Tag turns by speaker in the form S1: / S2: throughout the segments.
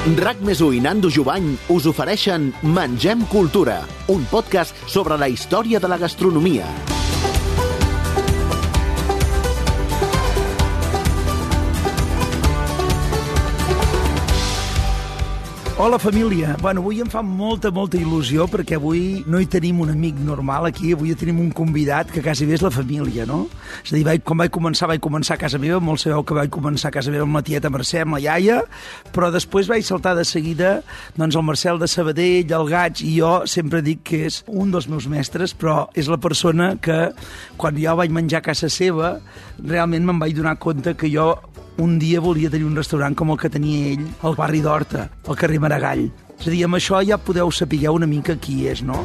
S1: RAC més i Nando Jubany us ofereixen Mengem Cultura, un podcast sobre la història de la gastronomia.
S2: Hola família, bueno, avui em fa molta, molta il·lusió perquè avui no hi tenim un amic normal aquí, avui tenim un convidat que quasi bé és la família, no? És a dir, vaig, quan vaig començar, vaig començar a casa meva, molt sabeu que vaig començar a casa meva amb la tieta Mercè, amb la iaia, però després vaig saltar de seguida doncs el Marcel de Sabadell, el Gaig, i jo sempre dic que és un dels meus mestres, però és la persona que quan jo vaig menjar a casa seva, realment me'n vaig donar compte que jo un dia volia tenir un restaurant com el que tenia ell al barri d'Horta, al carrer Maragall. És a dir, amb això ja podeu saber una mica qui és, no?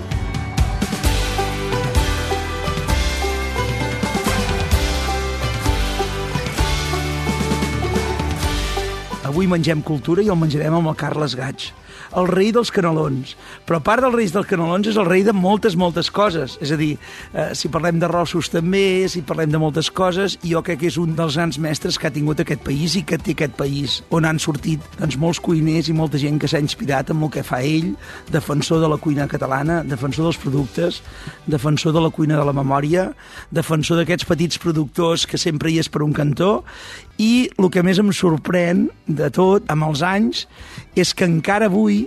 S2: Avui mengem cultura i el menjarem amb el Carles Gaig el rei dels canelons. Però part del rei dels canelons és el rei de moltes, moltes coses. És a dir, eh, si parlem de rossos també, si parlem de moltes coses, jo crec que és un dels grans mestres que ha tingut aquest país i que té aquest país, on han sortit doncs, molts cuiners i molta gent que s'ha inspirat en el que fa ell, defensor de la cuina catalana, defensor dels productes, defensor de la cuina de la memòria, defensor d'aquests petits productors que sempre hi és per un cantó, i el que més em sorprèn de tot, amb els anys, és que encara avui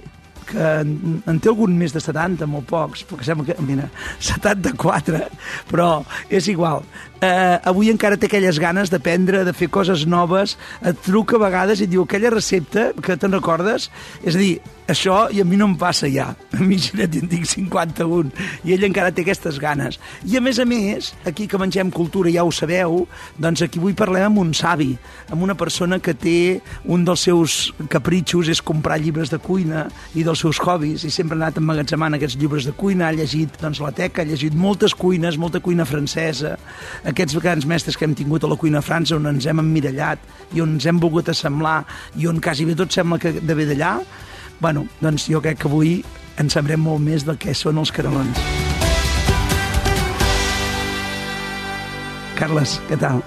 S2: que en, en té algun més de 70, molt pocs, perquè sembla que, mira, 74, però és igual. Eh, avui encara té aquelles ganes d'aprendre, de fer coses noves, et truca a vegades i et diu aquella recepta que te'n recordes, és a dir, això i a mi no em passa ja. A mi ja en tinc 51 i ell encara té aquestes ganes. I a més a més, aquí que mengem cultura, ja ho sabeu, doncs aquí avui parlem amb un savi, amb una persona que té un dels seus capritxos és comprar llibres de cuina i dels seus hobbies. I sempre ha anat emmagatzemant aquests llibres de cuina, ha llegit doncs, la teca, ha llegit moltes cuines, molta cuina francesa, aquests grans mestres que hem tingut a la cuina a França on ens hem emmirallat i on ens hem volgut assemblar i on quasi bé tot sembla que de ve d'allà, Bueno, doncs jo crec que avui en sabrem molt més del que són els canelons. Carles, què tal?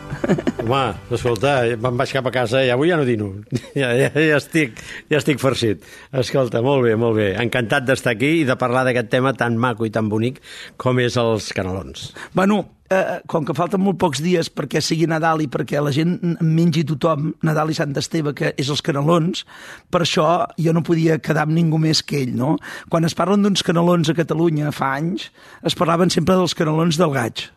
S3: Home, escolta, me'n vaig cap a casa i avui ja no dino. Ja, ja, ja, estic, ja estic farcit. Escolta, molt bé, molt bé. Encantat d'estar aquí i de parlar d'aquest tema tan maco i tan bonic com és els canelons.
S2: Bueno, eh, com que falten molt pocs dies perquè sigui Nadal i perquè la gent mengi tothom Nadal i Sant Esteve, que és els canelons, per això jo no podia quedar amb ningú més que ell, no? Quan es parlen d'uns canelons a Catalunya fa anys, es parlaven sempre dels canelons del gaig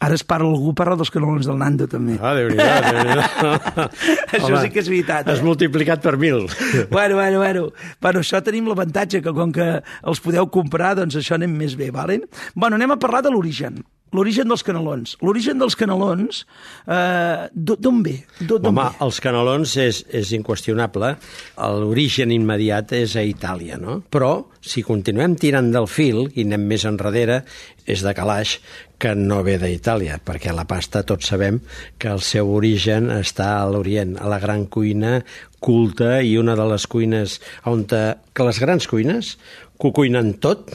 S2: Ara es parla, algú parla dels canelons del Nando, també.
S3: Ah, déu nhi
S2: Això Home, sí que és veritat.
S3: Eh? Has multiplicat per mil.
S2: Bueno, bueno, bueno. Bueno, això tenim l'avantatge, que com que els podeu comprar, doncs això anem més bé, valen? Bueno, anem a parlar de l'origen l'origen dels canelons. L'origen dels canelons, eh, d'on ve?
S3: Home, ve? els canelons és, és inqüestionable. L'origen immediat és a Itàlia, no? Però, si continuem tirant del fil i anem més enrere, és de calaix que no ve d'Itàlia, perquè la pasta tots sabem que el seu origen està a l'Orient, a la gran cuina culta i una de les cuines on te, que les grans cuines que ho cuinen tot,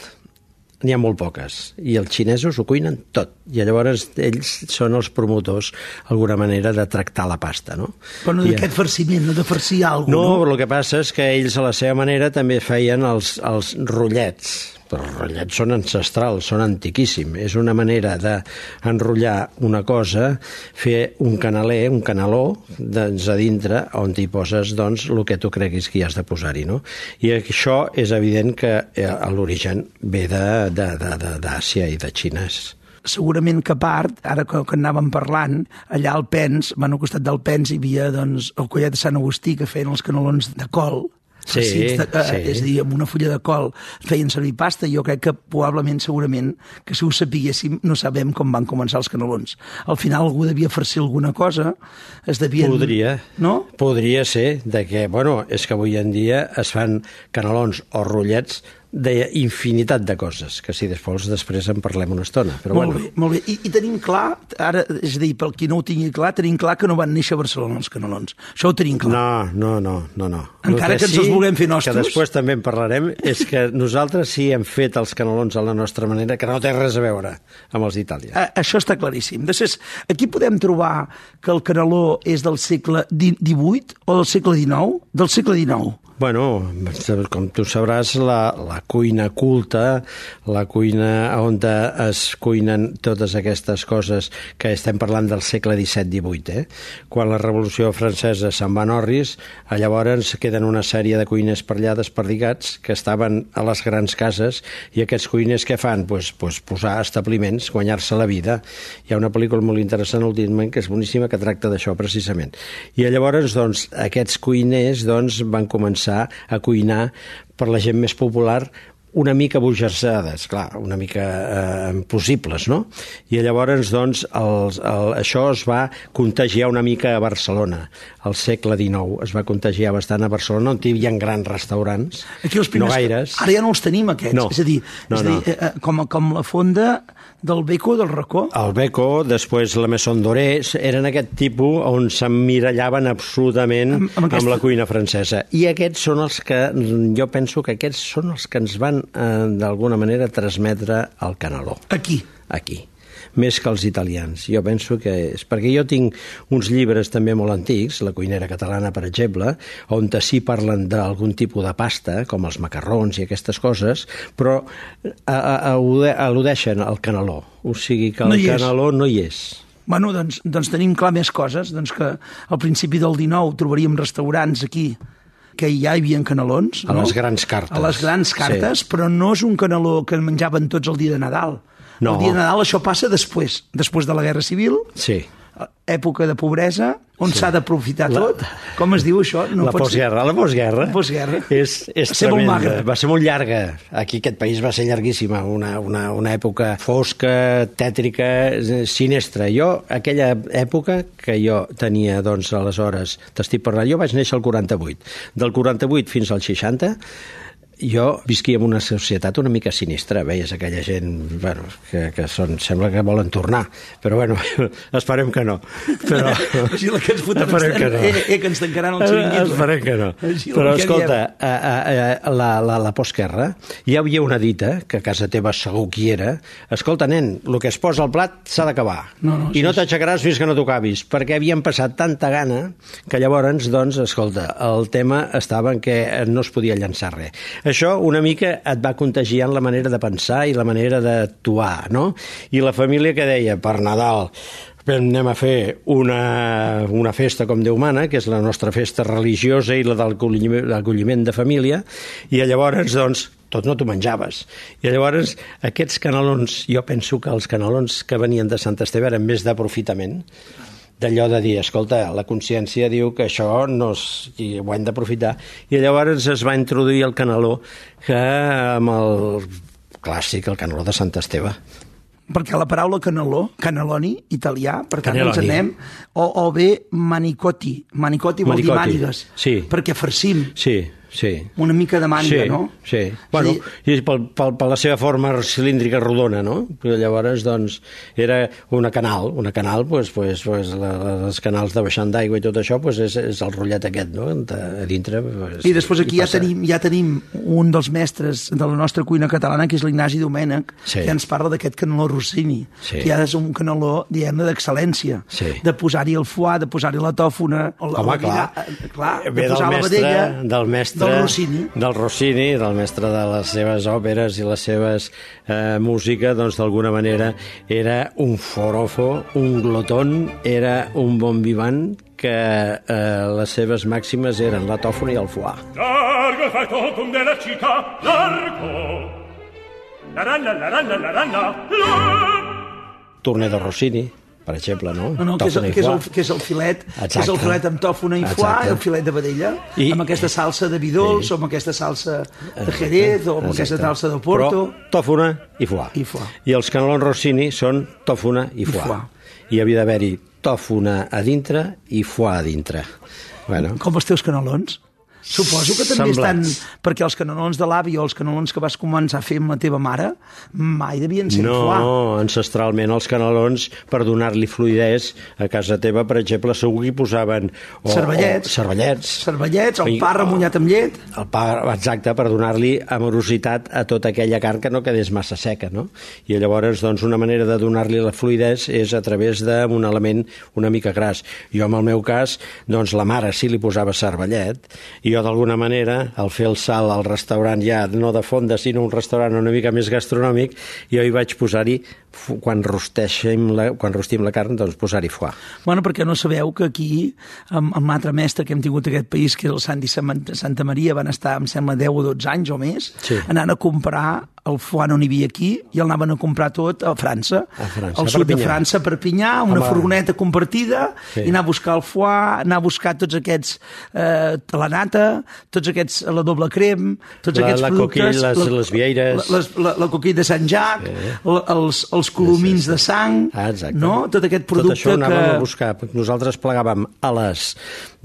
S3: n'hi ha molt poques, i els xinesos ho cuinen tot, i llavors ells són els promotors, alguna manera, de tractar la pasta, no?
S2: Però no d'aquest farciment, no de farcir alguna
S3: cosa, no? No, el que passa és que ells, a la seva manera, també feien els, els rotllets, però els rotllets són ancestrals, són antiquíssims. És una manera d'enrotllar una cosa, fer un canaler, un canaló, doncs a dintre, on hi poses doncs, el que tu creguis que hi has de posar-hi. No? I això és evident que eh, l'origen ve d'Àsia i de Xines
S2: segurament que part, ara que, que anàvem parlant, allà al Pens, bueno, al costat del Pens hi havia doncs, el collet de Sant Agustí que feien els canelons de col,
S3: Sí, de,
S2: eh, sí. És a dir, amb una fulla de col feien servir pasta i jo crec que probablement, segurament, que si ho sapiguéssim no sabem com van començar els canelons. Al final algú devia farcir alguna cosa, es devien...
S3: Podria,
S2: no?
S3: Podria ser, de que, bueno, és que avui en dia es fan canelons o rotllets d'infinitat de coses, que si després després en parlem una estona. Però
S2: molt
S3: bueno.
S2: bé, molt bé. I, I tenim clar, ara, és a dir, pel qui no ho tingui clar, tenim clar que no van néixer a Barcelona els canelons. Això ho tenim clar.
S3: No, no, no, no. no.
S2: Encara que, que ens els vulguem fer nostres.
S3: Que després també en parlarem, és que nosaltres sí hem fet els canelons a la nostra manera, que no té res a veure amb els d'Itàlia.
S2: A, això està claríssim. Després, aquí podem trobar que el caneló és del segle XVIII o del segle XIX? Del segle XIX
S3: Bueno, com tu sabràs, la, la cuina culta, la cuina on es cuinen totes aquestes coses que estem parlant del segle XVII-XVIII, eh? quan la Revolució Francesa se'n va a Norris, llavors queden una sèrie de cuiners per desperdigats que estaven a les grans cases i aquests cuiners què fan? Pues, pues posar establiments, guanyar-se la vida. Hi ha una pel·lícula molt interessant últimament que és boníssima que tracta d'això precisament. I llavors, doncs, aquests cuiners doncs, van començar començar a cuinar per la gent més popular una mica bogersades, clar, una mica eh, possibles, no? I llavors, doncs, els, el, això es va contagiar una mica a Barcelona. Al segle XIX es va contagiar bastant a Barcelona, on hi havia grans restaurants,
S2: Aquí els primers,
S3: no gaires.
S2: Ara ja no els tenim, aquests.
S3: No.
S2: És a dir,
S3: No,
S2: és a dir
S3: no.
S2: eh, eh, com, com la fonda del Beco del Racó.
S3: El Beco, després la Maison Doré, eren aquest tipus on s'emmirallaven absolutament
S2: Amb-
S3: amb,
S2: aquesta-
S3: amb la cuina francesa. I aquests són els que, jo penso que aquests són els que ens van, eh, d'alguna manera, transmetre el caneló.
S2: Aquí.
S3: aquí més que els italians. Jo penso que és perquè jo tinc uns llibres també molt antics, la cuinera catalana, per exemple, on sí parlen d'algun tipus de pasta, com els macarrons i aquestes coses, però al·ludeixen al caneló. O sigui que el
S2: No
S3: caneló no hi és.
S2: Bueno, doncs, doncs tenim clar més coses, doncs que al principi del 19 trobaríem restaurants aquí que ja hi havia canelons.
S3: A
S2: no?
S3: les grans cartes.
S2: A les grans cartes,
S3: Sí.
S2: però no és un caneló que menjaven tots el dia de Nadal.
S3: No.
S2: El dia de Nadal això passa després, després de la Guerra Civil,
S3: Sí.
S2: època de pobresa, on s'ha d'aprofitar
S3: La-
S2: tot. Com es diu això?
S3: No la
S2: pot ser.
S3: postguerra, la postguerra,
S2: La postguerra.
S3: és, és
S2: Va ser molt magra.
S3: Va ser molt llarga. Aquí aquest país va ser llarguíssima, una, una, una època fosca, tètrica, eh, sinistra. Jo, aquella època que jo tenia, doncs, aleshores, t'estic parlant, jo vaig néixer al 48. Del 48 fins al 60, jo visquia en una societat una mica sinistra, veies aquella gent bueno, que, que són, sembla que volen tornar, però bueno, esperem que no. Però,
S2: Així la que ens fotran,
S3: esperem que no.
S2: eh, eh, que ens tancaran el xiringuito.
S3: Esperem que no.
S2: Així
S3: Però
S2: que
S3: escolta, a, a, a, la, la, la postguerra hi havia una dita, que a casa teva segur qui era, escolta, nen, el que es posa al plat s'ha d'acabar.
S2: No, no,
S3: I
S2: sí,
S3: no t'aixecaràs fins que no t'ho acabis, perquè havien passat tanta gana que llavors, doncs, escolta, el tema estava en què no es podia llançar res. Això una mica et va contagiant la manera de pensar i la manera d'actuar, no? I la família que deia, per Nadal, anem a fer una, una festa com Déu mana, que és la nostra festa religiosa i la del acolliment l'acolliment de família, i llavors, doncs, tot no t'ho menjaves. I llavors, aquests canelons, jo penso que els canelons que venien de Sant Esteve eren més d'aprofitament, d'allò de dir, escolta, la consciència diu que això no és, i ho hem d'aprofitar. I llavors es va introduir el caneló que amb el clàssic, el caneló de Sant Esteve.
S2: perquè la paraula caneló, caneloni, italià, per tant ens anem, o, o bé manicoti, manicoti vol dir
S3: Manicoti,
S2: mànigues,
S3: sí.
S2: perquè farcim
S3: Sí, sí.
S2: una mica de manga,
S3: sí,
S2: no?
S3: Sí, bueno,
S2: dir-
S3: i pel, pel, per la seva forma cilíndrica rodona, no? Però llavors, doncs, era una canal, una canal, pues, pues, pues, la, els canals de baixant d'aigua i tot això, pues, és, és el rotllet aquest, no? De, a dintre, pues,
S2: I després aquí ja
S3: passa.
S2: tenim, ja tenim un dels mestres de la nostra cuina catalana, que és l'Ignasi Domènech,
S3: Sí.
S2: que ens parla d'aquest caneló Rossini,
S3: Sí.
S2: que ja és un caneló, diguem-ne, d'excel·lència,
S3: Sí.
S2: de posar-hi el foie, de posar-hi la tòfona, o la,
S3: Home,
S2: la
S3: clar,
S2: vina- clar de posar la vedella,
S3: del mestre
S2: del Rossini.
S3: del Rossini, del mestre de les seves òperes i les seves eh, música, doncs d'alguna manera era un forofo, un glotón, era un bon vivant que eh, les seves màximes eren la tòfona i el foie.
S4: Largo il factotum della città, largo. La ranna, la ranna, la ranna, la...
S3: Torner de Rossini, per exemple, no?
S2: No, no, que és,
S3: i
S2: que, és el, que és el filet, que és el
S3: Exacte.
S2: filet amb tòfona i foie,
S3: Exacte.
S2: el filet de vedella,
S3: I-
S2: amb aquesta salsa de vi dolç, o amb aquesta salsa de Jerez, o amb aquesta
S3: Exacte.
S2: salsa de Porto.
S3: Però tòfona i foie.
S2: I foie.
S3: I els canelons Rossini són tòfona i foie.
S2: foie.
S3: I havia d'haver-hi tòfona a dintre i foie a dintre. Bueno,
S2: Com els teus canelons? Suposo que també
S3: Semblats.
S2: estan... Perquè els canelons de l'avi o els canelons que vas començar a fer amb la teva mare mai devien ser
S3: no,
S2: foie.
S3: ancestralment els canelons, per donar-li fluidesa a casa teva, per exemple, segur que hi posaven... O,
S2: Cervellets.
S3: O, cervellets.
S2: Cervellets, el pa remullat amb llet.
S3: El pa, exacte, per donar-li amorositat a tota aquella carn que no quedés massa seca, no? I llavors, doncs, una manera de donar-li la fluidesa és a través d'un element una mica gras. Jo, en el meu cas, doncs, la mare sí li posava cervellet, i jo d'alguna manera, al fer el salt al restaurant ja no de fonda, sinó un restaurant una mica més gastronòmic, jo hi vaig posar-hi, quan rosteixem la, quan rostim la carn, doncs posar-hi foie.
S2: Bueno, perquè no sabeu que aquí, amb, amb l'altre mestre que hem tingut aquest país, que és el Santi Santa Maria, van estar, em sembla, 10 o 12 anys o més,
S3: Sí.
S2: anant a comprar el foie no n'hi havia aquí i el anaven a comprar tot a França.
S3: A França,
S2: al
S3: a
S2: sud de
S3: Perpinyà.
S2: França, a Perpinyà, una
S3: Home.
S2: furgoneta compartida,
S3: Sí.
S2: i anar a buscar el foie, anar a buscar tots aquests, eh, la nata, tots aquests, la doble crem, tots
S3: La-
S2: aquests
S3: la
S2: productes...
S3: coquilla, les- les vieires.
S2: La, les, la, la coquilla de Sant Jac, la, els, els colomins de sang,
S3: Ah, exacte.
S2: no? Tot aquest
S3: Tot
S2: producte
S3: això ho anàvem
S2: que...
S3: a buscar. Nosaltres plegàvem a les...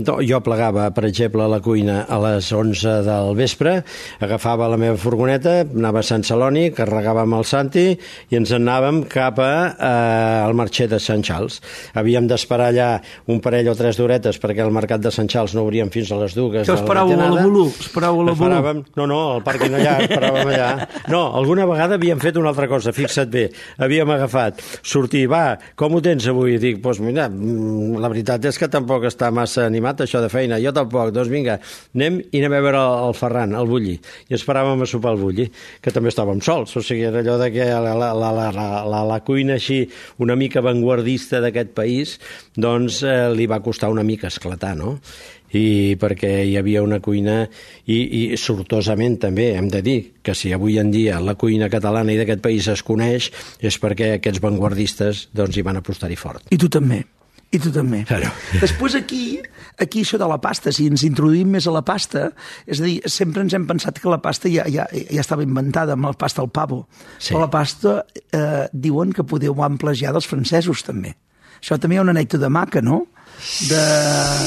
S3: Jo plegava, per exemple, a la cuina a les 11 del vespre, agafava la meva furgoneta, anava a Sant Celoni, carregàvem el Santi i ens anàvem cap a, eh, al marxer de Sant Charles. Havíem d'esperar allà un parell o tres d'horetes perquè el mercat de Sant Charles no obríem fins a les dues
S2: Que esperàveu a la. Bolú? Esperàveu a la?
S3: Esperàvem, no, no, al pàrquing allà, esperàvem allà. No, alguna vegada havíem fet una altra cosa, fixa't bé. Havíem agafat, sortir, va, com ho tens avui? Dic, doncs mira, mm, la veritat és que tampoc està massa animat això de feina, jo tampoc, doncs vinga, anem i anem a veure el, Ferran, el Bulli. I esperàvem a sopar el Bulli, que també estàvem sols, o sigui, era allò de que la, la, la, la, la, la, cuina així una mica vanguardista d'aquest país, doncs eh, li va costar una mica esclatar, no? i perquè hi havia una cuina i, i sortosament també hem de dir que si avui en dia la cuina catalana i d'aquest país es coneix és perquè aquests vanguardistes doncs hi van apostar-hi fort.
S2: I tu també. I tu també.
S3: Claro.
S2: Després aquí, aquí això de la pasta, si ens introduïm més a la pasta, és a dir, sempre ens hem pensat que la pasta ja, ja, ja estava inventada amb la pasta al pavo.
S3: Sí.
S2: Però la pasta eh, diuen que podeu plagiar dels francesos també. Això també hi ha una anècdota maca, no? De,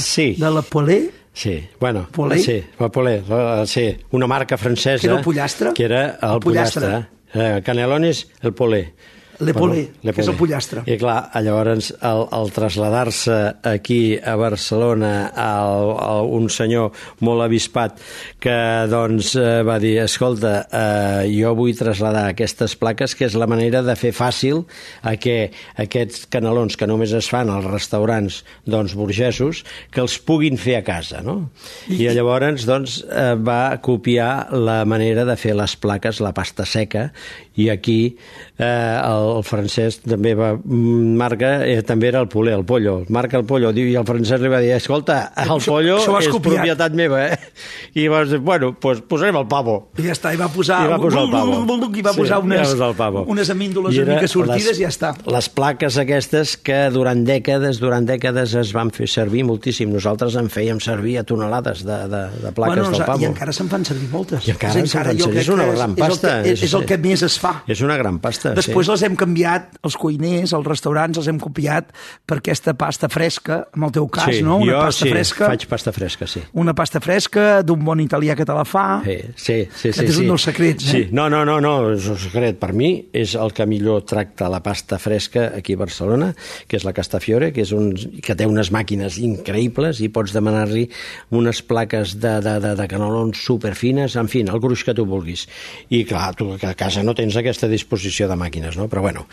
S3: Sí.
S2: de la Polé,
S3: Sí, bueno,
S2: Polé?
S3: sí, la Polé, la- sí, una marca francesa...
S2: Que era el pollastre?
S3: Que era el,
S2: El pollastre.
S3: pollastre. Eh, Canelones, el Polé.
S2: Le Polé, que és el pollastre.
S3: I clar, llavors, al, al traslladar-se aquí a Barcelona al, a un senyor molt avispat que doncs eh, va dir, escolta, eh, jo vull traslladar aquestes plaques, que és la manera de fer fàcil a que aquests canelons que només es fan als restaurants doncs, burgesos, que els puguin fer a casa, no? I llavors doncs, eh, va copiar la manera de fer les plaques, la pasta seca, i aquí eh, el, el francès també va mm, marca, eh, també era el poler, el pollo, marca el pollo, diu, i el francès li va dir, escolta, el
S2: Això-
S3: pollo
S2: això
S3: és
S2: copiat.
S3: propietat meva, eh? I vas dir, bueno, pues posarem el pavo.
S2: i ja està, i va posar,
S3: I va posar el pavo.
S2: i va posar
S3: Sí,
S2: unes,
S3: va pavo.
S2: unes amíndoles
S3: I
S2: una mica sortides
S3: les,
S2: i ja està.
S3: Les plaques aquestes que durant dècades, durant dècades es van fer servir moltíssim. Nosaltres en fèiem servir a tonelades de, de, de plaques
S2: bueno,
S3: del pavo.
S2: I encara se'n fan servir moltes.
S3: I encara
S2: És
S3: fan
S2: jo
S3: servir.
S2: crec
S3: És una gran
S2: és el
S3: pasta.
S2: que- És, és el que més es fa.
S3: És una gran pasta,
S2: Després
S3: sí.
S2: les hem canviat, els cuiners, els restaurants, els hem copiat per aquesta pasta fresca, en el teu cas,
S3: sí,
S2: no? Una
S3: jo
S2: pasta
S3: sí,
S2: fresca.
S3: faig pasta fresca, sí.
S2: Una pasta fresca d'un bon italià que te la fa.
S3: Sí, sí, sí.
S2: Aquest
S3: sí,
S2: és un
S3: sí.
S2: dels secrets,
S3: sí.
S2: eh?
S3: No, no, no, no, és un secret. Per mi és el que millor tracta la pasta fresca aquí a Barcelona, que és la Castafiore, que, és un, que té unes màquines increïbles i pots demanar-li unes plaques de, de, de, de canelons superfines, en fi, el gruix que tu vulguis. I clar, tu que a casa no tens aquesta disposició de màquines, no? Però bueno.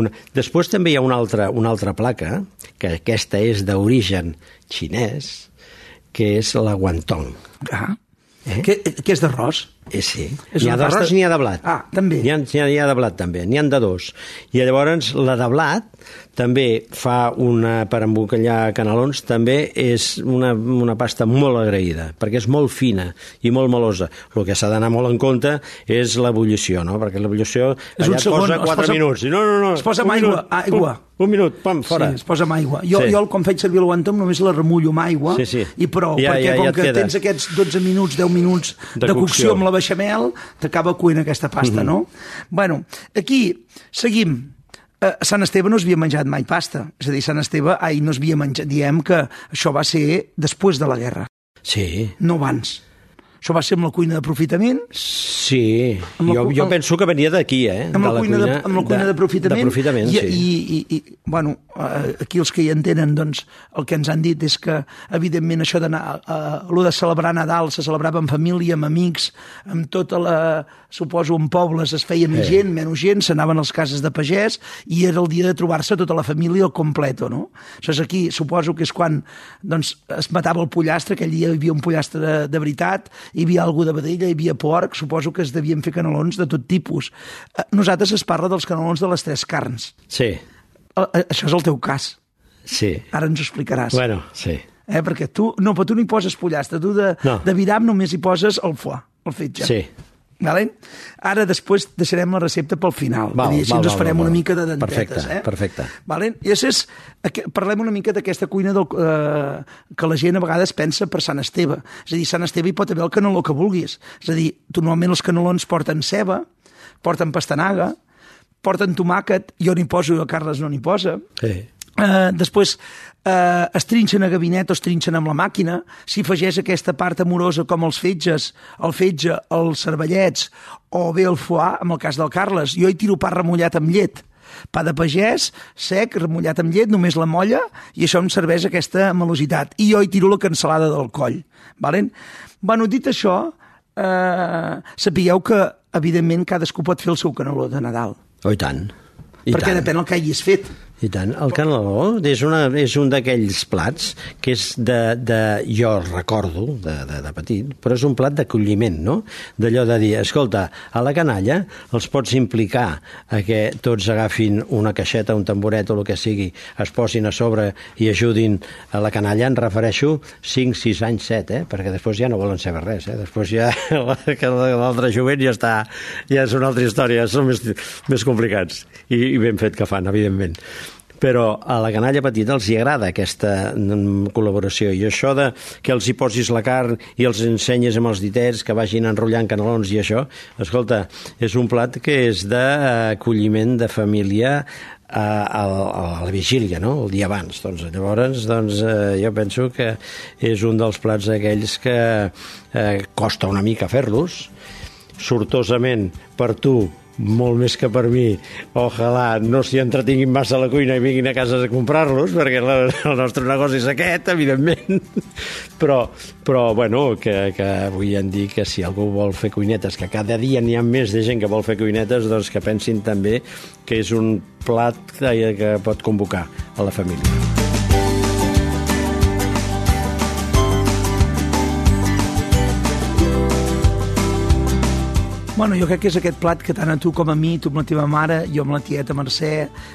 S3: Una... Després també hi ha una altra, una altra placa, que aquesta és d'origen xinès, que és la guantong.
S2: Ah.
S3: Eh?
S2: Que, que és d'arròs.
S3: Eh, sí.
S2: És
S3: N'hi ha d'arròs
S2: pasta-
S3: n'hi ha de blat.
S2: Ah, també.
S3: N'hi ha, ha, ha de blat, també. N'hi ha de dos. I llavors la de blat també fa una, per embolcallar canelons, també és una, una pasta molt agraïda, perquè és molt fina i molt melosa. El que s'ha d'anar molt en compte és l'ebullició, no? Perquè l'ebullició
S2: un
S3: allà et
S2: segon,
S3: posa
S2: es
S3: 4
S2: posa-
S3: minuts. I no, no, no.
S2: es posa
S3: un
S2: amb aigua,
S3: minut,
S2: aigua.
S3: Un, un minut, pam, fora.
S2: Sí, es posa amb aigua. Jo,
S3: Sí.
S2: jo quan faig servir el guantom només la remullo amb aigua
S3: Sí, sí.
S2: i prou,
S3: Ja,
S2: perquè
S3: ja,
S2: com
S3: ja
S2: que
S3: queda.
S2: tens aquests 12 minuts, 10 minuts de,
S3: De
S2: cocció.
S3: cocció.
S2: amb la beixamel, t'acaba cuint aquesta pasta,
S3: Mhm.
S2: no? Bueno, aquí seguim. A Sant Esteve no havia menjat mai pasta. És a dir, Sant Esteve, ai, no havia menjat. Diem que això va ser després de la guerra,
S3: Sí.
S2: no abans. Això va ser amb la cuina d'aprofitament,
S3: Sí,
S2: Amb
S3: jo,
S2: cu-
S3: jo
S2: amb-
S3: penso que venia d'aquí, eh?
S2: amb la,
S3: de
S2: cuina, de, amb la cuina d'aprofitament.
S3: D'aprofitament,
S2: I,
S3: sí.
S2: I, i, i, bueno, eh, aquí els que hi entenen, doncs, el que ens han dit és que, evidentment, això d'anar, eh, de celebrar Nadal se celebrava en família, amb amics, amb tota la, suposo, en pobles es feia més gent, menys gent, s'anaven a les cases de pagès i era el dia de trobar-se tota la família al completo, no? Això és aquí, suposo que és quan doncs, es matava el pollastre, aquell dia hi havia un pollastre de, de veritat, hi havia algú de vedella, hi havia porc, suposo que es devien fer canelons de tot tipus. Eh, Nosaltres es parla dels canelons de les tres carns.
S3: Sí,
S2: Eh, eh, Això és el teu cas.
S3: sí.
S2: Ara ens ho explicaràs.
S3: Bueno, sí.
S2: Eh? Perquè tu, no, però tu no hi poses pollastre, tu de,
S3: No.
S2: de viram només hi poses el foie, el fetge.
S3: Sí.
S2: Vale? Ara després deixarem la recepta pel final.
S3: Val,
S2: dir, si
S3: val,
S2: ens
S3: val,
S2: farem
S3: val,
S2: una
S3: val.
S2: mica de dentetes.
S3: Perfecte,
S2: eh?
S3: perfecte.
S2: Vale? I després aqu- parlem una mica d'aquesta cuina del, eh, que la gent a vegades pensa per Sant Esteve. És a dir, Sant Esteve hi pot haver el caneló que vulguis. És a dir, tu normalment els canelons porten ceba, porten pastanaga, porten tomàquet, jo n'hi poso i el Carles no n'hi posa.
S3: sí.
S2: Uh, després uh, es trinxen a gabinet o es trinxen amb la màquina, s'hi afegeix aquesta part amorosa com els fetges, el fetge, els cervellets o bé el foie, en el cas del Carles. Jo hi tiro pa remullat amb llet. Pa de pagès, sec, remullat amb llet, només la molla, i això em serveix aquesta melositat. I jo hi tiro la cansalada del coll. Valen? Bueno, dit això, eh, sapigueu que, evidentment, cadascú pot fer el seu caneló de Nadal.
S3: Oh, i tant. I
S2: perquè
S3: tant.
S2: depèn el que hagis fet.
S3: I tant. El caneló és, una, és un d'aquells plats que és de, de... Jo recordo de, de, de petit, però és un plat d'acolliment, no? D'allò de dir, escolta, a la canalla els pots implicar a que tots agafin una caixeta, un tamboret o el que sigui, es posin a sobre i ajudin a la canalla, en refereixo 5, 6 anys, 7, eh? perquè després ja no volen saber res, eh? després ja l'altre jovent ja està, ja és una altra història, són més, més complicats i, i ben fet que fan, evidentment però a la canalla petita els hi agrada aquesta mm, col·laboració i això de que els hi posis la carn i els ensenyes amb els ditets que vagin enrotllant canelons i això, escolta, és un plat que és d'acolliment de família a, a, a la vigília, no? el dia abans. Doncs, llavors, doncs, eh, jo penso que és un dels plats aquells que eh, costa una mica fer-los, sortosament per tu molt més que per mi, ojalà no s'hi entretinguin massa a la cuina i vinguin a casa a comprar-los, perquè la, el nostre negoci és aquest, evidentment. Però, però bueno, que, que avui en dir que si algú vol fer cuinetes, que cada dia n'hi ha més de gent que vol fer cuinetes, doncs que pensin també que és un plat que, que pot convocar a la família.
S2: Bueno, jo crec que és aquest plat que tant a tu com a mi, tu amb la teva mare, jo amb la tieta Mercè,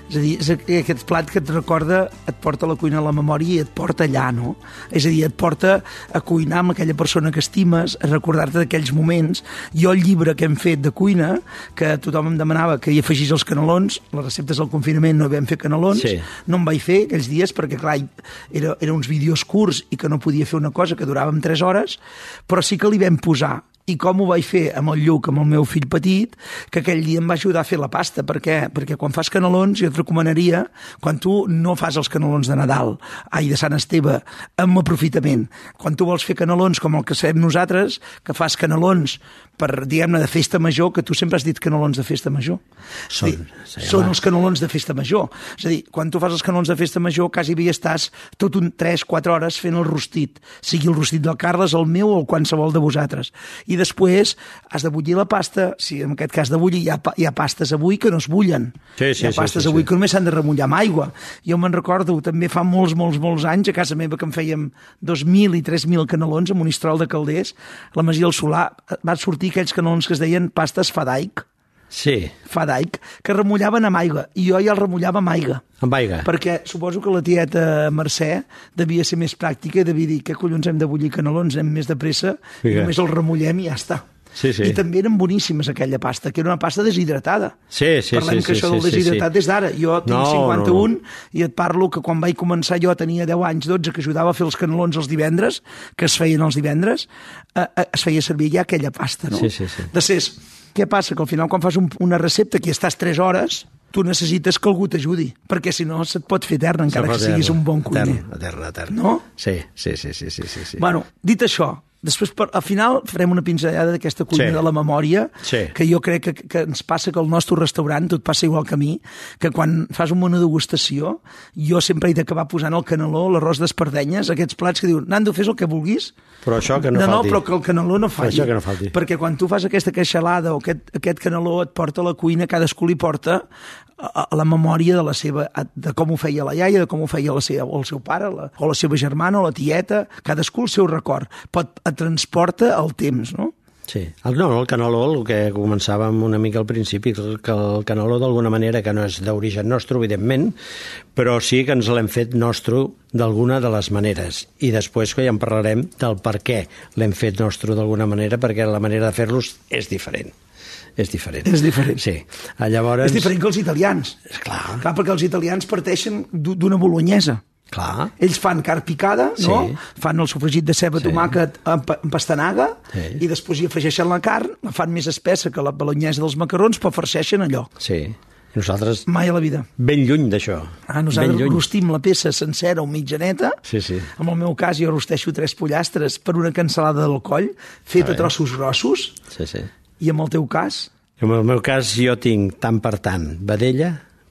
S2: és a dir, és aquest plat que et recorda, et porta a la cuina a la memòria i et porta allà, no? És a dir, et porta a cuinar amb aquella persona que estimes, a recordar-te d'aquells moments. Jo el llibre que hem fet de cuina, que tothom em demanava que hi afegís els canelons, les receptes del confinament no vam fer canelons,
S3: Sí.
S2: no em vaig fer aquells dies perquè, clar, era, eren uns vídeos curts i que no podia fer una cosa que durava 3 hores, però sí que li vam posar i com ho vaig fer amb el Lluc, amb el meu fill petit, que aquell dia em va ajudar a fer la pasta. Per què? Perquè quan fas canelons, jo et recomanaria, quan tu no fas els canelons de Nadal, ai, de Sant Esteve, amb aprofitament, quan tu vols fer canelons com el que fem nosaltres, que fas canelons per, diguem-ne, de festa major, que tu sempre has dit canelons de festa major.
S3: Són,
S2: dir,
S3: sí,
S2: són els canelons de festa major. És a dir, quan tu fas els canelons de festa major, quasi bé estàs tot un 3-4 hores fent el rostit, sigui el rostit del Carles, el meu o el qualsevol de vosaltres. I després has de bullir la pasta, si en aquest cas de bullir, hi ha, hi ha pastes avui que no es bullen.
S3: Sí, sí,
S2: hi ha
S3: sí,
S2: pastes
S3: sí,
S2: avui
S3: sí.
S2: que només s'han de remullar amb aigua. Jo me'n recordo, també fa molts, molts, molts anys, a casa meva que en fèiem 2.000 i 3.000 canelons amb un istrol de calders, la Masia del Solà van sortir aquells canelons que es deien pastes fadaic,
S3: Sí,
S2: fadaic, que remullaven amb aigua, i jo ja el remullava amb aigua.
S3: amb aigua.
S2: Perquè suposo que la tieta Mercè devia ser més pràctica i devia dir que collons hem de bullir canelons, hem més de pressa, i
S3: Vinga.
S2: només el remullem i ja està.
S3: Sí, sí.
S2: I també eren boníssimes aquella pasta, que era una pasta deshidratada.
S3: Sí, sí,
S2: Parlem
S3: sí,
S2: que
S3: sí,
S2: això del
S3: sí, sí,
S2: deshidratat
S3: sí.
S2: és d'ara. Jo tinc
S3: No, no,
S2: 51 i et parlo que quan vaig començar jo tenia 10 anys, 12, que ajudava a fer els canelons els divendres, que es feien els divendres, eh, eh, es feia servir ja aquella pasta, no?
S3: Sí, sí, sí.
S2: Després, què passa? Que al final quan fas un, una recepta que estàs 3 hores, tu necessites que algú t'ajudi, perquè si no se't pot fer eterna, encara que siguis un bon cuiner.
S3: Etern, etern, etern.
S2: No?
S3: Sí, sí, sí, sí, sí, sí. sí.
S2: Bueno, dit això, Després, per, al final, farem una pinzellada d'aquesta cuina
S3: Sí.
S2: de la memòria,
S3: Sí.
S2: que jo crec que, que ens passa que el nostre restaurant, tot passa igual que a mi, que quan fas un menú degustació, jo sempre he d'acabar posant el caneló, l'arròs d'espardenyes, aquests plats que diuen, Nando, fes el que vulguis,
S3: Però això que no
S2: no, no,
S3: falti.
S2: però que el caneló no falli.
S3: això que no falti.
S2: Perquè quan tu fas aquesta queixalada o aquest, aquest caneló et porta a la cuina, cadascú li porta a, a la memòria de la seva, de com ho feia la iaia, de com ho feia la seva, o el seu pare, la, o la seva germana, o la tieta, cadascú el seu record. Pot, et transporta el temps, no?
S3: Sí. El, no, el caneló, el que començàvem una mica al principi, que el caneló d'alguna manera, que no és d'origen nostre, evidentment, però sí que ens l'hem fet nostre d'alguna de les maneres. I després que ja en parlarem del per què l'hem fet nostre d'alguna manera, perquè la manera de fer-los és diferent. És diferent.
S2: És diferent.
S3: Sí. Llavors...
S2: És diferent que els italians.
S3: Clar.
S2: Clar, perquè els italians parteixen d'u- d'una bolognesa.
S3: Clar.
S2: Ells fan carn picada, no?
S3: Sí.
S2: Fan el sofregit de ceba,
S3: Sí.
S2: tomàquet amb, pa- amb pastanaga
S3: Sí.
S2: i després hi afegeixen la carn, la fan més espessa que la bolognesa dels macarrons, però farceixen allò.
S3: Sí. I nosaltres
S2: Mai a la vida.
S3: ben lluny d'això.
S2: Ah,
S3: ben
S2: nosaltres
S3: lluny.
S2: rostim la peça sencera o mitjaneta.
S3: Sí, sí.
S2: En el meu cas, jo rosteixo tres pollastres per una cansalada del coll, feta a trossos grossos,
S3: Sí, sí.
S2: I en el teu cas,
S3: En el meu cas jo tinc tant per tant vedella,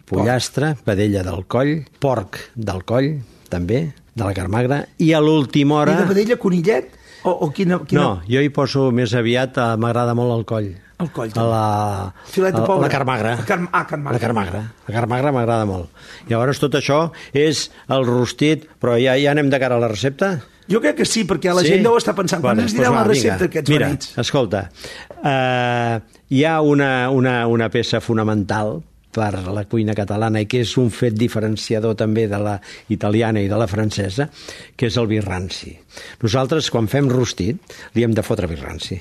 S3: pollastre, vedella del coll, porc del coll, també, de la carmagra, i a l'última hora...
S2: i de vedella conillet, o, o quina, quina...
S3: No, jo hi poso més aviat, eh, m'agrada molt el coll.
S2: El coll, també.
S3: la,
S2: Filet de pobre.
S3: La carmagra.
S2: La carm- ah, carmagra.
S3: La carmagra. La carmagra m'agrada molt. Llavors tot això és el rostit, però ja, ja anem de cara a la recepta?
S2: Jo crec que sí, perquè la gent deu estar pensant, quan ens diran
S3: doncs
S2: la
S3: va,
S2: recepta
S3: vinga.
S2: aquests
S3: Mira,
S2: benits?
S3: escolta, uh, hi ha una, una, una peça fonamental per la cuina catalana i que és un fet diferenciador també de la italiana i de la francesa, que és el vi ranci. Nosaltres, quan fem rostit, li hem de fotre vi ranci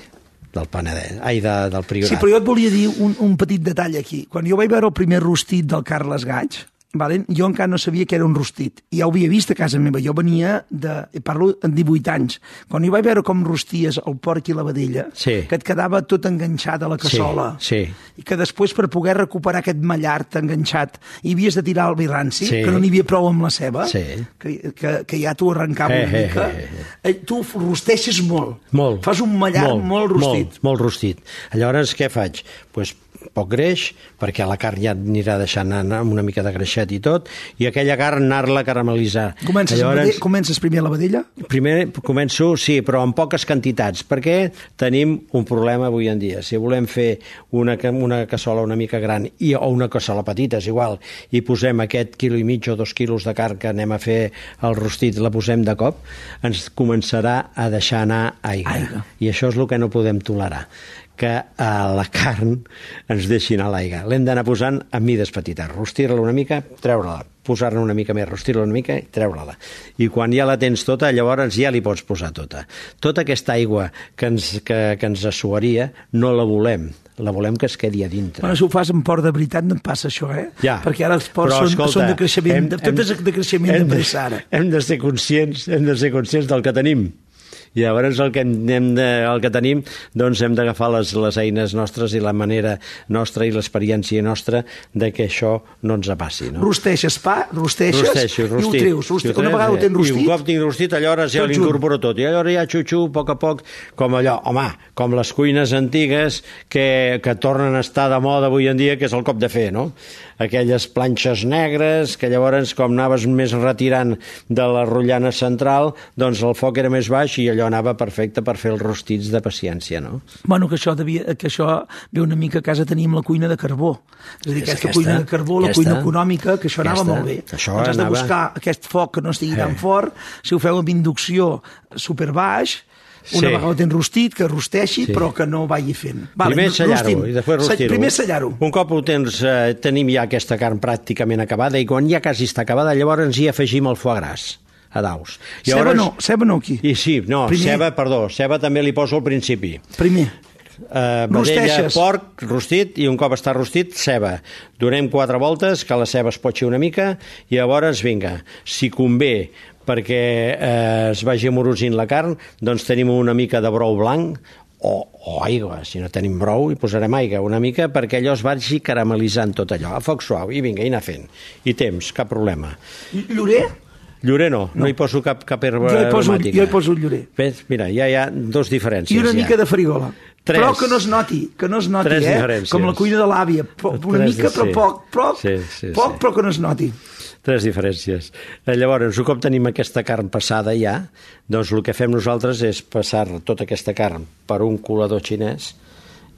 S3: del Penedès, ai, de, del Priorat.
S2: Sí, però jo et volia dir un, un petit detall aquí. Quan jo vaig veure el primer rostit del Carles Gaig, vale? jo encara no sabia que era un rostit. I ja ho havia vist a casa meva. Jo venia de... Parlo en 18 anys. Quan jo vaig veure com rosties el porc i la vedella,
S3: Sí.
S2: que et quedava tot enganxat a la cassola,
S3: sí.
S2: i que després per poder recuperar aquest mallart enganxat hi havies de tirar el vi ranci,
S3: Sí.
S2: que no n'hi havia prou amb la ceba,
S3: Sí.
S2: que, que, que ja t'ho arrencava
S3: Eh,
S2: una
S3: eh,
S2: mica.
S3: eh,
S2: Eh, Tu rosteixes molt.
S3: Molt.
S2: Fas un mallart molt, molt rostit.
S3: Molt, molt rostit. Llavors, què faig? Pues, poc greix, perquè la carn ja anirà deixant anar amb una mica de greixet i tot, i aquella carn anar-la a caramelitzar.
S2: Comences,
S3: Llavors,
S2: Llavors... comences primer a la vedella?
S3: Primer començo, sí, però en poques quantitats, perquè tenim un problema avui en dia. Si volem fer una, una cassola una mica gran i, o una cassola petita, és igual, i posem aquest quilo i mig o dos quilos de carn que anem a fer el rostit, la posem de cop, ens començarà a deixar anar aigua.
S2: Aigua.
S3: I això és el que no podem tolerar que a la carn ens deixi anar l'aigua. L'hem d'anar posant a mides petites, rostir-la una mica, treure-la, posar-ne una mica més, rostir-la una mica i treure-la. I quan ja la tens tota, llavors ja li pots posar tota. Tota aquesta aigua que ens, que, que ens assuaria no la volem, la volem que es quedi a dintre.
S2: Bueno, si ho fas en port de veritat no et passa això, eh?
S3: Ja.
S2: Perquè ara els ports
S3: Però,
S2: són,
S3: escolta,
S2: són de creixement,
S3: hem-
S2: de, tot és de creixement
S3: hem
S2: de pressa ara.
S3: Hem de ser conscients, hem de ser conscients del que tenim. I llavors el que, hem de, el que tenim doncs hem d'agafar les, les eines nostres i la manera nostra i l'experiència nostra de que això no ens passi. No?
S2: Rosteixes pa, rosteixes
S3: Rosteixo,
S2: i ho treus. Rostit.
S3: I ho
S2: Una
S3: treus,
S2: vegada ho
S3: eh?
S2: tens
S3: I un cop tinc rostit, allò ja
S2: Tot
S3: l'incorporo tot. I allò ja xuxu, a poc a poc, com allò, home, com les cuines antigues que, que tornen a estar de moda avui en dia, que és el cop de fer, no? Aquelles planxes negres, que llavors, com anaves més retirant de la rotllana central, doncs el foc era més baix i allò anava perfecte per fer els rostits de paciència, no?
S2: Bueno, que això, devia, que això ve una mica a casa teníem la cuina de carbó. És a dir,
S3: És
S2: aquesta,
S3: aquesta,
S2: cuina de carbó, la
S3: aquesta,
S2: cuina econòmica, que això anava
S3: aquesta,
S2: molt bé.
S3: això
S2: doncs has de
S3: anava-
S2: buscar aquest foc que no estigui
S3: Eh.
S2: tan fort, si ho feu amb inducció superbaix, una
S3: Sí.
S2: vegada tens rostit, que rosteixi,
S3: Sí.
S2: però que no vagi fent.
S3: primer sellar-ho i després rostir-ho.
S2: Primer sellar-ho.
S3: Un cop ho tens, eh, tenim ja aquesta carn pràcticament acabada i quan ja quasi està acabada, llavors hi afegim el foie gras a daus.
S2: Ceba no, ceba no aquí.
S3: I sí, no,
S2: Primer.
S3: ceba, perdó, ceba també li poso al principi.
S2: Primer.
S3: Uh, vedella,
S2: Rosteixes.
S3: porc, rostit, i un cop està rostit, ceba. Donem quatre voltes, que la ceba es potxi una mica, i llavors, vinga, si convé perquè eh, es vagi amorosint la carn, doncs tenim una mica de brou blanc, o, o aigua, si no tenim brou hi posarem aigua una mica perquè allò es vagi caramelitzant tot allò, a foc suau, i vinga, i anar fent. I temps, cap problema.
S2: Llorer?
S3: Llorer no, no, no hi poso cap, cap herba
S2: jo hi poso,
S3: aromàtica.
S2: jo hi poso el llorer.
S3: Ves? Mira, ja hi ha dos diferències.
S2: I una
S3: ja.
S2: mica de farigola.
S3: Tres.
S2: Però que no es noti, que no es noti,
S3: Tres
S2: eh?
S3: diferències.
S2: Com la cuina de l'àvia. Una
S3: Tres,
S2: mica, però
S3: sí.
S2: poc, poc,
S3: Sí, sí,
S2: poc
S3: sí.
S2: però que no es noti.
S3: Tres diferències. Eh, Llavors, un cop tenim aquesta carn passada ja, doncs el que fem nosaltres és passar tota aquesta carn per un colador xinès,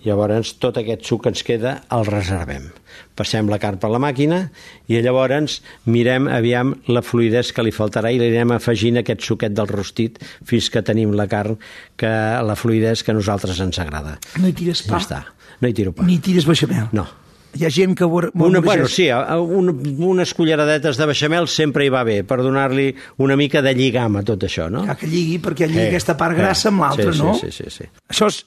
S3: llavors tot aquest suc que ens queda el reservem. Passem la carn per la màquina i llavors mirem aviam la fluidesa que li faltarà i li anem afegint aquest suquet del rostit fins que tenim la carn que la fluidesa que a nosaltres ens agrada.
S2: No hi tires
S3: Ja
S2: pa,
S3: està. No hi tiro pa.
S2: ni tires beixamel.
S3: No.
S2: Hi ha gent que... Una,
S3: bueno, sí, un, unes culleradetes de beixamel sempre hi va bé, per donar-li una mica de lligam a tot això, no?
S2: Ja que lligui, perquè lligui
S3: Eh,
S2: aquesta part
S3: eh,
S2: grassa amb l'altra,
S3: sí, sí,
S2: no?
S3: sí, sí, sí.
S2: Això és...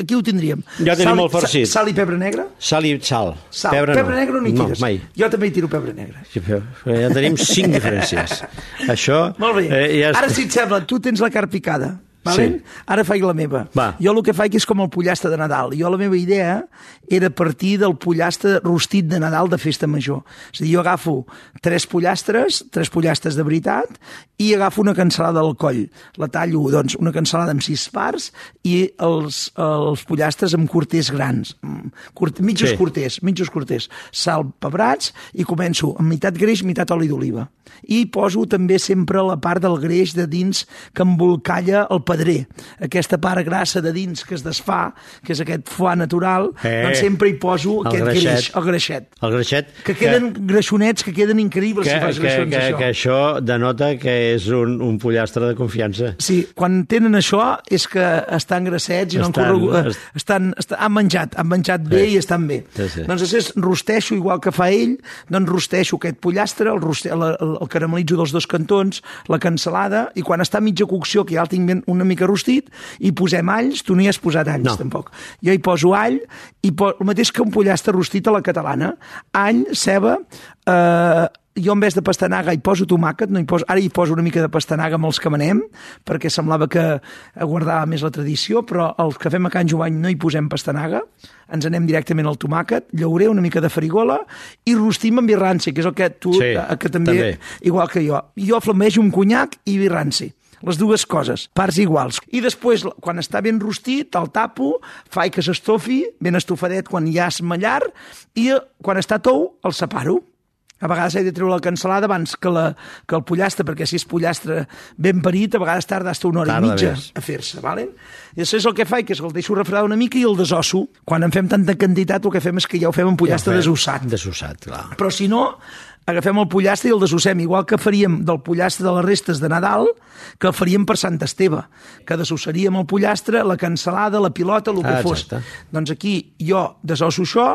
S2: Aquí ho tindríem.
S3: Ja tenim
S2: sal,
S3: el farcit.
S2: sa- Sal i pebre negre?
S3: Sal i sal.
S2: Sal.
S3: Pebre,
S2: pebre negre no hi tires.
S3: No, mai.
S2: Jo també hi tiro pebre negre.
S3: Sí, però Ja tenim cinc diferències. Això...
S2: Molt bé.
S3: Eh, ja...
S2: Ara, si et sembla, tu tens la carn picada. Valent?
S3: Sí.
S2: Ara faig la meva.
S3: Va.
S2: Jo el que faig és com el pollastre de Nadal. Jo la meva idea era partir del pollastre rostit de Nadal de festa major. És a dir, jo agafo tres pollastres, tres pollastres de veritat, i agafo una cansalada al coll. La tallo, doncs, una cansalada amb sis parts i els, els pollastres amb corters grans. Mm, Curt, mitjos
S3: Sí.
S2: corters, mitjos corters. Sal, pebrats, i començo amb meitat greix, meitat oli d'oliva. I poso també sempre la part del greix de dins que embolcalla el pedrer. Aquesta part grassa de dins que es desfà, que és aquest foie natural,
S3: Eh,
S2: doncs sempre hi poso
S3: el
S2: aquest
S3: greixet.
S2: greix, el greixet.
S3: El greixet...
S2: Que queden greixonets, que queden increïbles
S3: que,
S2: si fas
S3: que,
S2: greixons,
S3: que,
S2: això.
S3: que això denota que és un, un pollastre de confiança.
S2: Sí, quan tenen això és que estan grassets i no han
S3: Estan-
S2: corregut, eh,
S3: est-
S2: estan, estan, han menjat, han menjat bé
S3: Sí.
S2: i estan bé.
S3: Sí, sí.
S2: Doncs després rosteixo, igual que fa ell, doncs rosteixo aquest pollastre, el, roste, el, el, el caramelitzo dels dos cantons, la cansalada, i quan està a mitja cocció, que ja el tinc ben una mica rostit, hi posem alls, tu no hi has posat alls,
S3: No.
S2: tampoc. Jo hi poso all, i po el mateix que un pollastre rostit a la catalana, all, ceba, eh, jo en vez de pastanaga hi poso tomàquet, no hi poso, ara hi poso una mica de pastanaga amb els que manem, perquè semblava que guardava més la tradició, però els que fem a Can Jovany no hi posem pastanaga, ens anem directament al tomàquet, llaurer, una mica de farigola, i rostim amb birranci, que és el que tu,
S3: Sí,
S2: eh, que també,
S3: també.
S2: igual que jo. Jo flamejo un conyac i birranci les dues coses, parts iguals. I després, quan està ben rostit, el tapo, faig que s'estofi, ben estofadet quan ja és mallar, i eh, quan està tou, el separo. A vegades he de treure la cansalada abans que, la, que el pollastre, perquè si és pollastre ben parit, a vegades tarda fins una hora
S3: Tarda
S2: i mitja
S3: més.
S2: a fer-se, vale? I després el que faig que és que el deixo refredar una mica i el desosso. Quan en fem tanta quantitat, el que fem és que ja ho fem en pollastre
S3: Ja fem.
S2: desossat.
S3: Desossat, clar.
S2: Però si no, agafem el pollastre i el desossem, igual que faríem del pollastre de les restes de Nadal, que el faríem per Sant Esteve, que desossaríem el pollastre, la cansalada, la pilota, el que
S3: Ah,
S2: fos. Doncs aquí jo desosso això,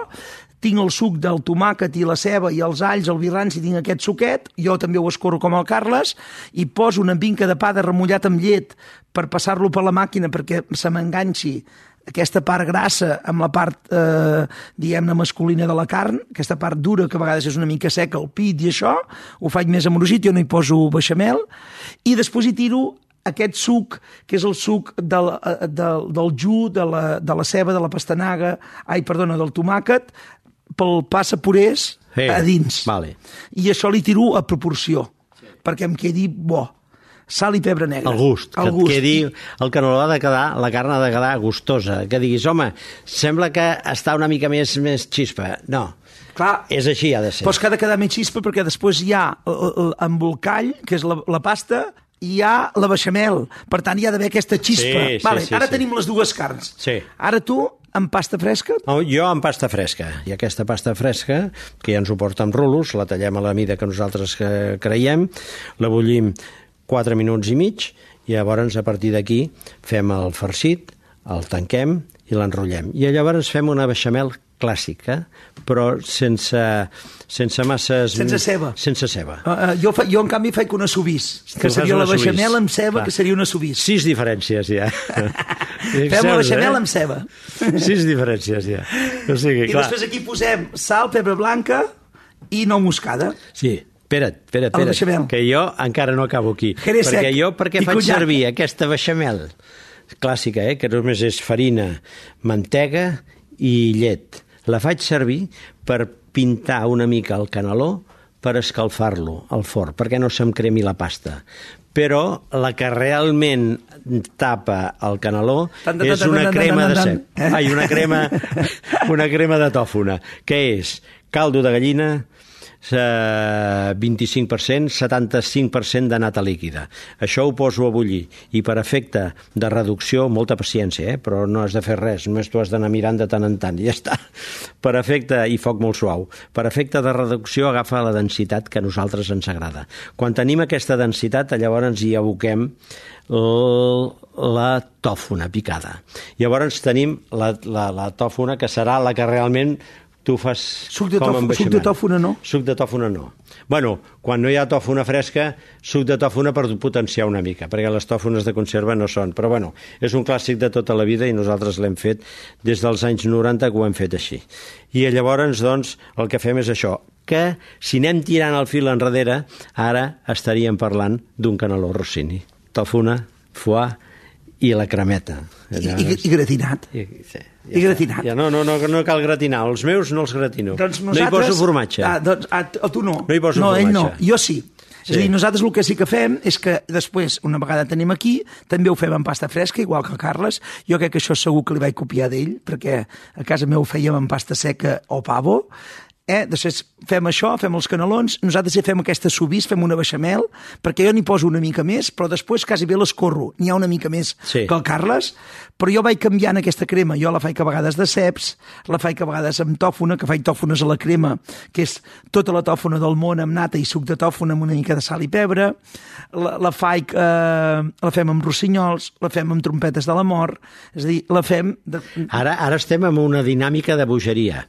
S2: tinc el suc del tomàquet i la ceba i els alls, el birranci, tinc aquest suquet, jo també ho escorro com el Carles, i poso una vinca de pa de remullat amb llet per passar-lo per la màquina perquè se m'enganxi aquesta part grassa amb la part, eh, diguem-ne, masculina de la carn, aquesta part dura que a vegades és una mica seca, el pit i això, ho faig més amorosit, jo no hi poso beixamel, i després hi tiro aquest suc, que és el suc del, eh, del, del ju, de la, de la ceba, de la pastanaga, ai, perdona, del tomàquet, pel passa purés
S3: Sí,
S2: a dins.
S3: vale.
S2: I això li tiro a proporció, perquè em quedi bo. Sal i pebre negre.
S3: El gust, que
S2: El
S3: et
S2: gust.
S3: quedi... El caneló ha de quedar, la carn ha de quedar gustosa, que diguis, home, sembla que està una mica més, més xispa. No,
S2: Clar,
S3: és així, ha de ser.
S2: Però és que ha de quedar més xispa perquè després hi ha l'embolcall, que és la, la pasta, i hi ha la beixamel. Per tant, hi ha d'haver aquesta xispa.
S3: Sí, sí,
S2: vale,
S3: sí,
S2: ara
S3: sí.
S2: tenim les dues carns.
S3: Sí.
S2: Ara tu, amb pasta fresca,
S3: Oh, Jo amb pasta fresca, i aquesta pasta fresca, que ja ens ho porta amb rulos, la tallem a la mida que nosaltres que creiem, la bullim 4 minuts i mig, i llavors a partir d'aquí fem el farcit, el tanquem i l'enrotllem. I llavors fem una beixamel clàssica, però sense, sense masses...
S2: Sense ceba.
S3: Sense ceba.
S2: uh, uh, jo, fa, jo en canvi faig una subís, que
S3: Tu
S2: seria la beixamel amb ceba,
S3: Clar.
S2: que seria una subís.
S3: Sis diferències, ja.
S2: Fem la beixamel amb ceba.
S3: Sis diferències, ja. O sigui,
S2: I
S3: clar...
S2: després aquí posem sal, pebre blanca i nou moscada.
S3: Sí, espera't, espera't, espera't, que jo encara no acabo aquí.
S2: Jerez
S3: perquè
S2: sec
S3: jo, per què
S2: i
S3: faig
S2: conyac.
S3: servir aquesta beixamel clàssica, eh, que només és farina, mantega i llet. La faig servir per pintar una mica el caneló per escalfar-lo al forn, perquè no se'm cremi la pasta. Però la que realment tapa el caneló és una crema de cep.
S2: tan.
S3: Ai, una crema, una crema de tòfona, que és caldo de gallina, eh, 25%, 75% de nata líquida. Això ho poso a bullir i per efecte de reducció, molta paciència, eh? però no has de fer res, només tu has d'anar mirant de tant en tant i ja està. Per efecte, i foc molt suau, per efecte de reducció agafa la densitat que a nosaltres ens agrada. Quan tenim aquesta densitat, llavors hi aboquem la tòfona picada. Llavors tenim la, la, la tòfona que serà la que realment tu fas
S2: Suc de
S3: com amb
S2: suc de tòfona no?
S3: Suc de tòfona no. Bueno, quan no hi ha tòfona fresca, suc de tòfona per potenciar una mica, perquè les tòfones de conserva no són. Però bueno, és un clàssic de tota la vida i nosaltres l'hem fet des dels anys 90 que ho hem fet així. I llavors, doncs, el que fem és això, que si anem tirant el fil enrere, ara estaríem parlant d'un caneló rossini. Tòfona, foie i la cremeta.
S2: I, i, i gratinat.
S3: I, sí,
S2: I gratinat.
S3: Ja no, no, no, no cal gratinar. Els meus no els gratino.
S2: Doncs
S3: No hi poso formatge.
S2: Ah, doncs, ah, t- tu no.
S3: No hi poso
S2: no, ell no.
S3: formatge.
S2: Jo sí. Sí. És a dir, nosaltres el que sí que fem és que després, una vegada tenim aquí, també ho fem amb pasta fresca, igual que el Carles. Jo crec que això segur que li vaig copiar d'ell, perquè a casa meu ho fèiem amb pasta seca o pavo, Eh? Després fem això, fem els canelons, nosaltres ja fem aquesta subís, fem una beixamel, perquè jo n'hi poso una mica més, però després quasi bé l'escorro. N'hi ha una mica més
S3: Sí.
S2: que el Carles, però jo vaig canviant aquesta crema. Jo la faig a vegades de ceps, la faig a vegades amb tòfona, que faig tòfones a la crema, que és tota la tòfona del món amb nata i suc de tòfona amb una mica de sal i pebre. La, la faig, eh, la fem amb rossinyols, la fem amb trompetes de la mort, és a dir, la fem... De...
S3: Ara, ara estem en una dinàmica de bogeria.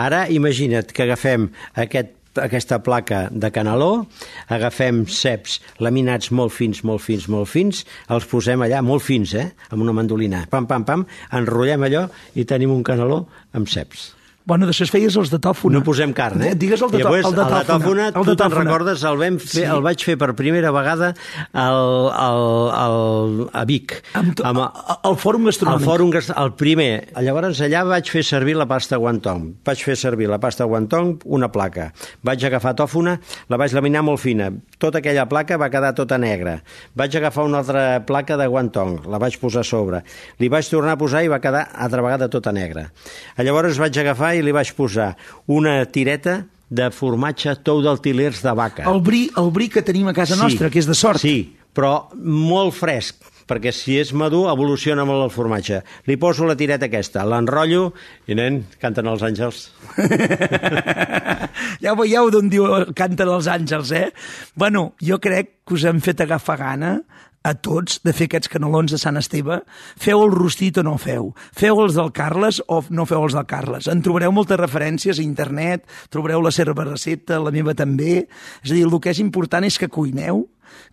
S3: Ara imagina't que agafem aquest aquesta placa de caneló, agafem ceps laminats molt fins, molt fins, molt fins, els posem allà molt fins, eh? amb una mandolina, pam, pam, pam, enrotllem allò i tenim un caneló amb ceps.
S2: Bueno, després feies els de tòfona.
S3: No posem carn, eh?
S2: Digues el de,
S3: Llavors,
S2: el de
S3: a la tòfona,
S2: El
S3: tu
S2: de
S3: te'n
S2: tòfona.
S3: recordes, el, vam fer,
S2: Sí.
S3: el vaig fer per primera vegada al, al, al, a Vic.
S2: Amb to-
S3: Amb-
S2: al Fòrum Gastronòmic.
S3: Al Fòrum Gast- el primer. Llavors allà vaig fer servir la pasta guantong. Vaig fer servir la pasta guantong, una placa. Vaig agafar tòfona, la vaig laminar molt fina. Tota aquella placa va quedar tota negra. Vaig agafar una altra placa de guantong, la vaig posar a sobre. Li vaig tornar a posar i va quedar altra vegada tota negra. Llavors vaig agafar i li vaig posar una tireta de formatge tou d'altilers de vaca.
S2: El bri, el bri que tenim a casa nostra, que és de sort.
S3: Sí, però molt fresc, perquè si és madur evoluciona molt el formatge. Li poso la tireta aquesta, l'enrotllo i, nen, canten els àngels.
S2: ja veieu d'on diu canten els àngels, eh? Bueno, jo crec que us hem fet agafar gana a tots de fer aquests canelons de Sant Esteve. Feu el rostit o no feu. Feu els del Carles o no feu els del Carles. En trobareu moltes referències a internet, trobareu la seva recepta, la meva també. És a dir, el que és important és que cuineu,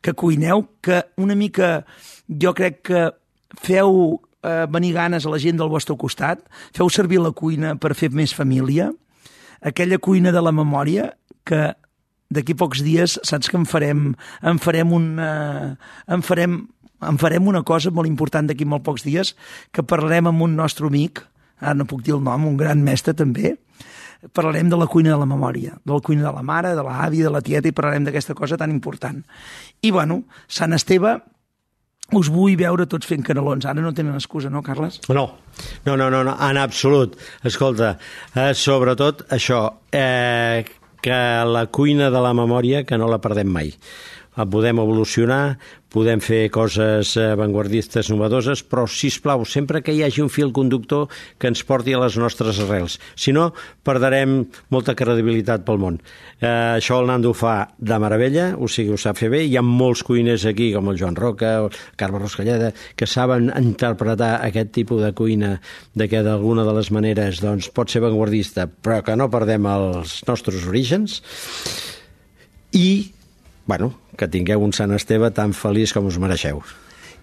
S2: que cuineu, que una mica jo crec que feu eh, venir ganes a la gent del vostre costat, feu servir la cuina per fer més família, aquella cuina de la memòria que d'aquí pocs dies saps que en farem, en farem una, en farem, en farem una cosa molt important d'aquí molt pocs dies, que parlarem amb un nostre amic, ara no puc dir el nom, un gran mestre també, parlarem de la cuina de la memòria, de la cuina de la mare, de l'avi, de la tieta, i parlarem d'aquesta cosa tan important. I, bueno, Sant Esteve, us vull veure tots fent canelons. Ara no tenen excusa, no, Carles?
S3: No, no, no, no, no en absolut. Escolta, eh, sobretot això, eh, que la cuina de la memòria, que no la perdem mai. Eh, Podem evolucionar, podem fer coses eh, avantguardistes, novedoses, però, si plau, sempre que hi hagi un fil conductor que ens porti a les nostres arrels. Si no, perdrem molta credibilitat pel món. Eh, això el Nando ho fa de meravella, o sigui, ho sap fer bé. Hi ha molts cuiners aquí, com el Joan Roca, el Carme Roscalleda, que saben interpretar aquest tipus de cuina de que d'alguna de les maneres doncs, pot ser avantguardista, però que no perdem els nostres orígens. I, bueno, que tingueu un Sant Esteve tan feliç com us mereixeu.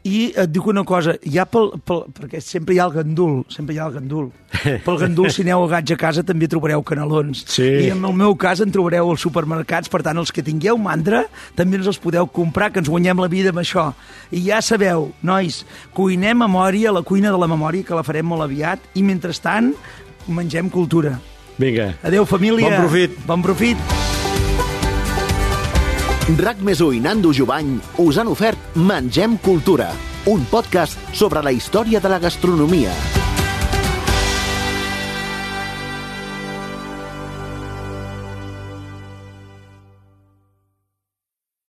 S2: I et dic una cosa, ja pel, pel, perquè sempre hi ha el gandul, sempre hi ha el gandul. Pel gandul, si aneu a gaig a casa, també trobareu canelons.
S3: Sí.
S2: I en el meu cas en trobareu als supermercats, per tant, els que tingueu mandra, també ens els podeu comprar, que ens guanyem la vida amb això. I ja sabeu, nois, cuinem memòria, la cuina de la memòria, que la farem molt aviat, i mentrestant, mengem cultura.
S3: Vinga.
S2: Adeu, família.
S3: Bon profit.
S2: Bon profit.
S1: RAC més i Nando Jovany us han ofert Mengem Cultura, un podcast sobre la història de la gastronomia.